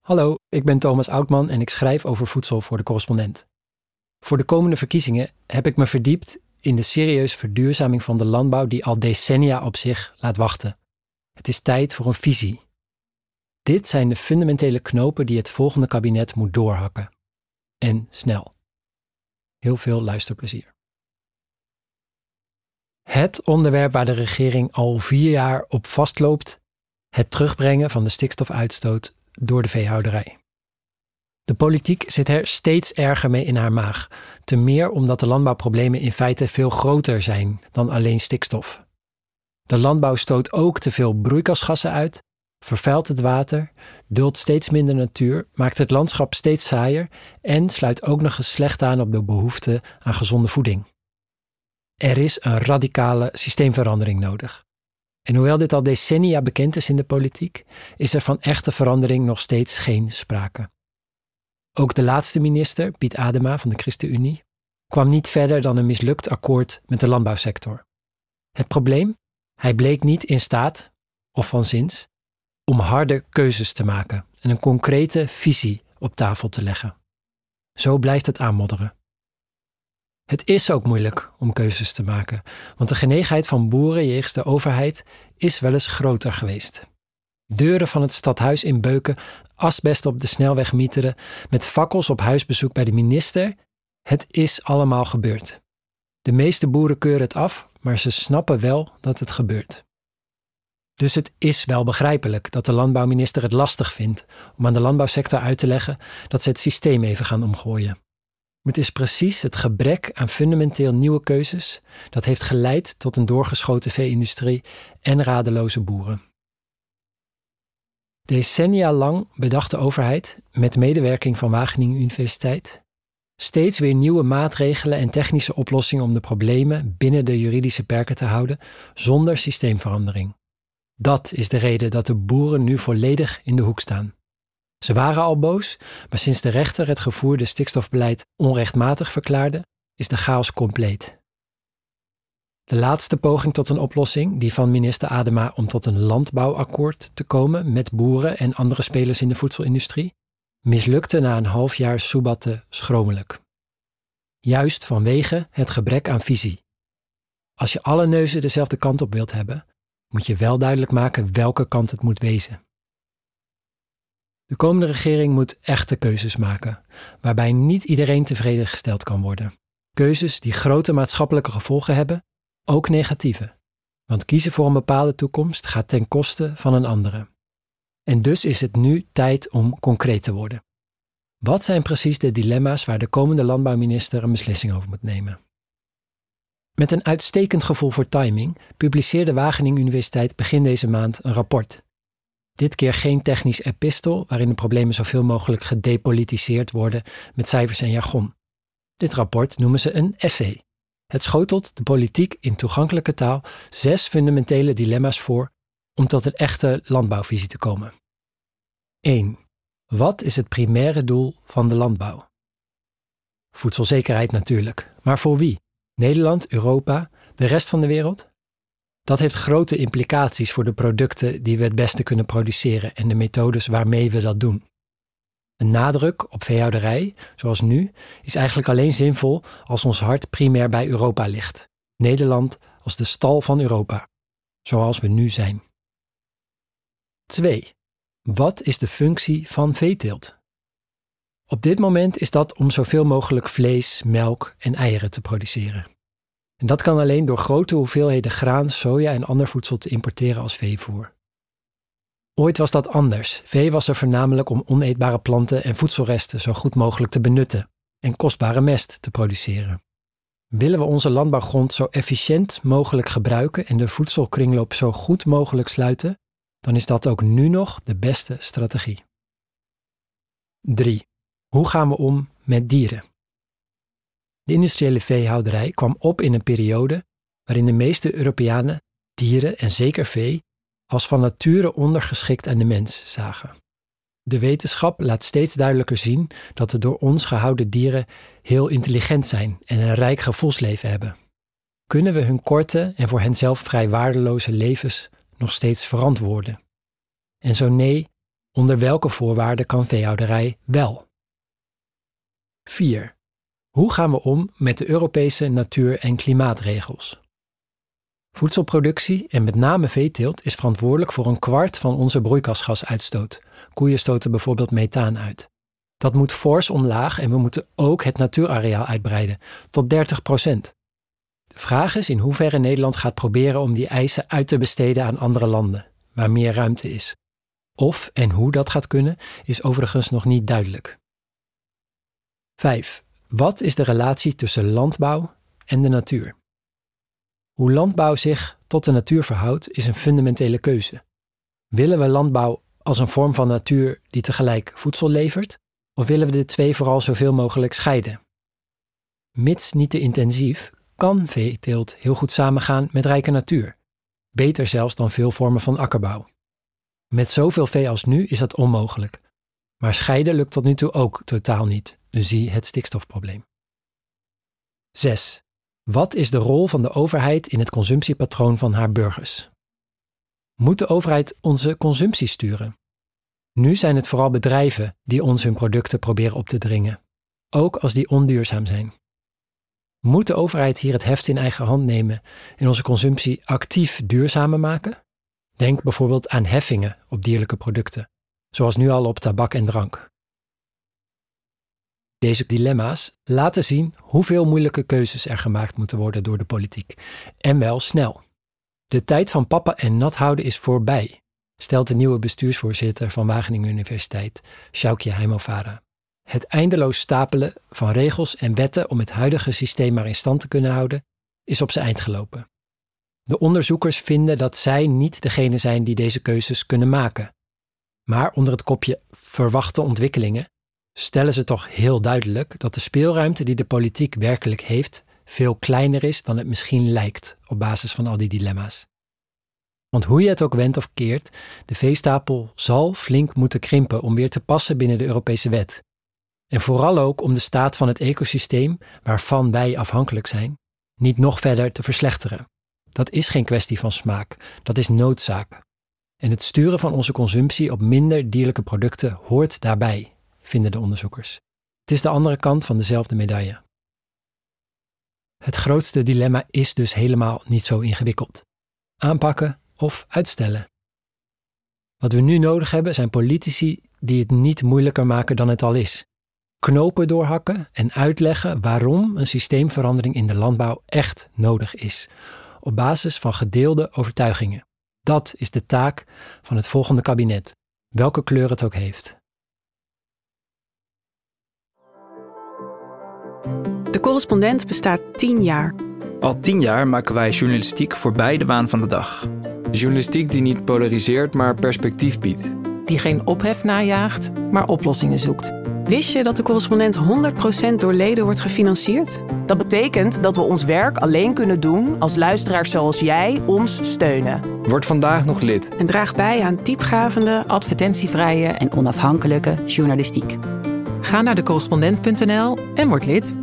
Hallo, ik ben Thomas Oudman en ik schrijf over voedsel voor de correspondent. Voor de komende verkiezingen heb ik me verdiept in de serieuze verduurzaming van de landbouw die al decennia op zich laat wachten. Het is tijd voor een visie. Dit zijn de fundamentele knopen die het volgende kabinet moet doorhakken. En snel. Heel veel luisterplezier. Het onderwerp waar de regering al vier jaar op vastloopt: het terugbrengen van de stikstofuitstoot door de veehouderij. De politiek zit er steeds erger mee in haar maag, te meer omdat de landbouwproblemen in feite veel groter zijn dan alleen stikstof. De landbouw stoot ook te veel broeikasgassen uit, vervuilt het water, duldt steeds minder natuur, maakt het landschap steeds saaier en sluit ook nog eens slecht aan op de behoefte aan gezonde voeding. Er is een radicale systeemverandering nodig. En hoewel dit al decennia bekend is in de politiek, is er van echte verandering nog steeds geen sprake. Ook de laatste minister, Piet Adema van de ChristenUnie, kwam niet verder dan een mislukt akkoord met de landbouwsector. Het probleem? Hij bleek niet in staat, of van zins, om harde keuzes te maken en een concrete visie op tafel te leggen. Zo blijft het aanmodderen. Het is ook moeilijk om keuzes te maken, want de genegenheid van boeren jegens de overheid is wel eens groter geweest. Deuren van het stadhuis in Beuken, asbest op de snelweg mieteren, met fakkels op huisbezoek bij de minister. Het is allemaal gebeurd. De meeste boeren keuren het af, maar ze snappen wel dat het gebeurt. Dus het is wel begrijpelijk dat de landbouwminister het lastig vindt om aan de landbouwsector uit te leggen dat ze het systeem even gaan omgooien. Maar het is precies het gebrek aan fundamenteel nieuwe keuzes dat heeft geleid tot een doorgeschoten vee-industrie en radeloze boeren. Decennia lang bedacht de overheid, met medewerking van Wageningen Universiteit, steeds weer nieuwe maatregelen en technische oplossingen om de problemen binnen de juridische perken te houden, zonder systeemverandering. Dat is de reden dat de boeren nu volledig in de hoek staan. Ze waren al boos, maar sinds de rechter het gevoerde stikstofbeleid onrechtmatig verklaarde, is de chaos compleet. De laatste poging tot een oplossing, die van minister Adema om tot een landbouwakkoord te komen met boeren en andere spelers in de voedselindustrie, mislukte na een half jaar soebatte schromelijk. Juist vanwege het gebrek aan visie. Als je alle neuzen dezelfde kant op wilt hebben, moet je wel duidelijk maken welke kant het moet wezen. De komende regering moet echte keuzes maken, waarbij niet iedereen tevreden gesteld kan worden. Keuzes die grote maatschappelijke gevolgen hebben, ook negatieve. Want kiezen voor een bepaalde toekomst gaat ten koste van een andere. En dus is het nu tijd om concreet te worden. Wat zijn precies de dilemma's waar de komende landbouwminister een beslissing over moet nemen? Met een uitstekend gevoel voor timing publiceerde Wageningen Universiteit begin deze maand een rapport dit keer geen technisch epistel waarin de problemen zoveel mogelijk gedepolitiseerd worden met cijfers en jargon. Dit rapport noemen ze een essay. Het schotelt de politiek in toegankelijke taal zes fundamentele dilemma's voor om tot een echte landbouwvisie te komen. 1. Wat is het primaire doel van de landbouw? Voedselzekerheid natuurlijk, maar voor wie? Nederland, Europa, de rest van de wereld? Dat heeft grote implicaties voor de producten die we het beste kunnen produceren en de methodes waarmee we dat doen. Een nadruk op veehouderij, zoals nu, is eigenlijk alleen zinvol als ons hart primair bij Europa ligt. Nederland als de stal van Europa, zoals we nu zijn. 2. Wat is de functie van veeteelt? Op dit moment is dat om zoveel mogelijk vlees, melk en eieren te produceren. En dat kan alleen door grote hoeveelheden graan, soja en ander voedsel te importeren als veevoer. Ooit was dat anders. Vee was er voornamelijk om oneetbare planten en voedselresten zo goed mogelijk te benutten en kostbare mest te produceren. Willen we onze landbouwgrond zo efficiënt mogelijk gebruiken en de voedselkringloop zo goed mogelijk sluiten, dan is dat ook nu nog de beste strategie. 3. Hoe gaan we om met dieren? De industriële veehouderij kwam op in een periode waarin de meeste Europeanen dieren en zeker vee als van nature ondergeschikt aan de mens zagen. De wetenschap laat steeds duidelijker zien dat de door ons gehouden dieren heel intelligent zijn en een rijk gevoelsleven hebben. Kunnen we hun korte en voor hen zelf vrij waardeloze levens nog steeds verantwoorden? En zo nee, Onder welke voorwaarden kan veehouderij wel? 4. Hoe gaan we om met de Europese natuur- en klimaatregels? Voedselproductie en met name veeteelt is verantwoordelijk voor een kwart van onze broeikasgasuitstoot. Koeien stoten bijvoorbeeld methaan uit. Dat moet fors omlaag en we moeten ook het natuurareaal uitbreiden tot 30 procent. De vraag is in hoeverre Nederland gaat proberen om die eisen uit te besteden aan andere landen, waar meer ruimte is. Of en hoe dat gaat kunnen, is overigens nog niet duidelijk. 5. Wat is de relatie tussen landbouw en de natuur? Hoe landbouw zich tot de natuur verhoudt, is een fundamentele keuze. Willen we landbouw als een vorm van natuur die tegelijk voedsel levert, of willen we de twee vooral zoveel mogelijk scheiden? Mits niet te intensief, kan veeteelt heel goed samengaan met rijke natuur. Beter zelfs dan veel vormen van akkerbouw. Met zoveel vee als nu is dat onmogelijk. Maar scheiden lukt tot nu toe ook totaal niet. Zie het stikstofprobleem. 6. Wat is de rol van de overheid in het consumptiepatroon van haar burgers? Moet de overheid onze consumptie sturen? Nu zijn het vooral bedrijven die ons hun producten proberen op te dringen, ook als die onduurzaam zijn. Moet de overheid hier het heft in eigen hand nemen en onze consumptie actief duurzamer maken? Denk bijvoorbeeld aan heffingen op dierlijke producten, zoals nu al op tabak en drank. Deze dilemma's laten zien hoeveel moeilijke keuzes er gemaakt moeten worden door de politiek. En wel snel. De tijd van papa en nat houden is voorbij, stelt de nieuwe bestuursvoorzitter van Wageningen Universiteit, Sjoukje Heimovara. Het eindeloos stapelen van regels en wetten om het huidige systeem maar in stand te kunnen houden, is op zijn eind gelopen. De onderzoekers vinden dat zij niet degene zijn die deze keuzes kunnen maken. Maar onder het kopje verwachte ontwikkelingen stellen ze toch heel duidelijk dat de speelruimte die de politiek werkelijk heeft veel kleiner is dan het misschien lijkt op basis van al die dilemma's. Want hoe je het ook wendt of keert, de veestapel zal flink moeten krimpen om weer te passen binnen de Europese wet. En vooral ook om de staat van het ecosysteem, waarvan wij afhankelijk zijn, niet nog verder te verslechteren. Dat is geen kwestie van smaak, dat is noodzaak. En het sturen van onze consumptie op minder dierlijke producten hoort daarbij, vinden de onderzoekers. Het is de andere kant van dezelfde medaille. Het grootste dilemma is dus helemaal niet zo ingewikkeld. Aanpakken of uitstellen. Wat we nu nodig hebben zijn politici die het niet moeilijker maken dan het al is. Knopen doorhakken en uitleggen waarom een systeemverandering in de landbouw echt nodig is, op basis van gedeelde overtuigingen. Dat is de taak van het volgende kabinet, welke kleur het ook heeft. De correspondent bestaat tien jaar. Al tien jaar maken wij journalistiek voorbij de waan van de dag. Journalistiek die niet polariseert, maar perspectief biedt. Die geen ophef najaagt, maar oplossingen zoekt. Wist je dat de correspondent 100% door leden wordt gefinancierd? Dat betekent dat we ons werk alleen kunnen doen als luisteraars zoals jij ons steunen. Word vandaag nog lid. En draag bij aan diepgravende, advertentievrije en onafhankelijke journalistiek. Ga naar decorrespondent.nl en word lid.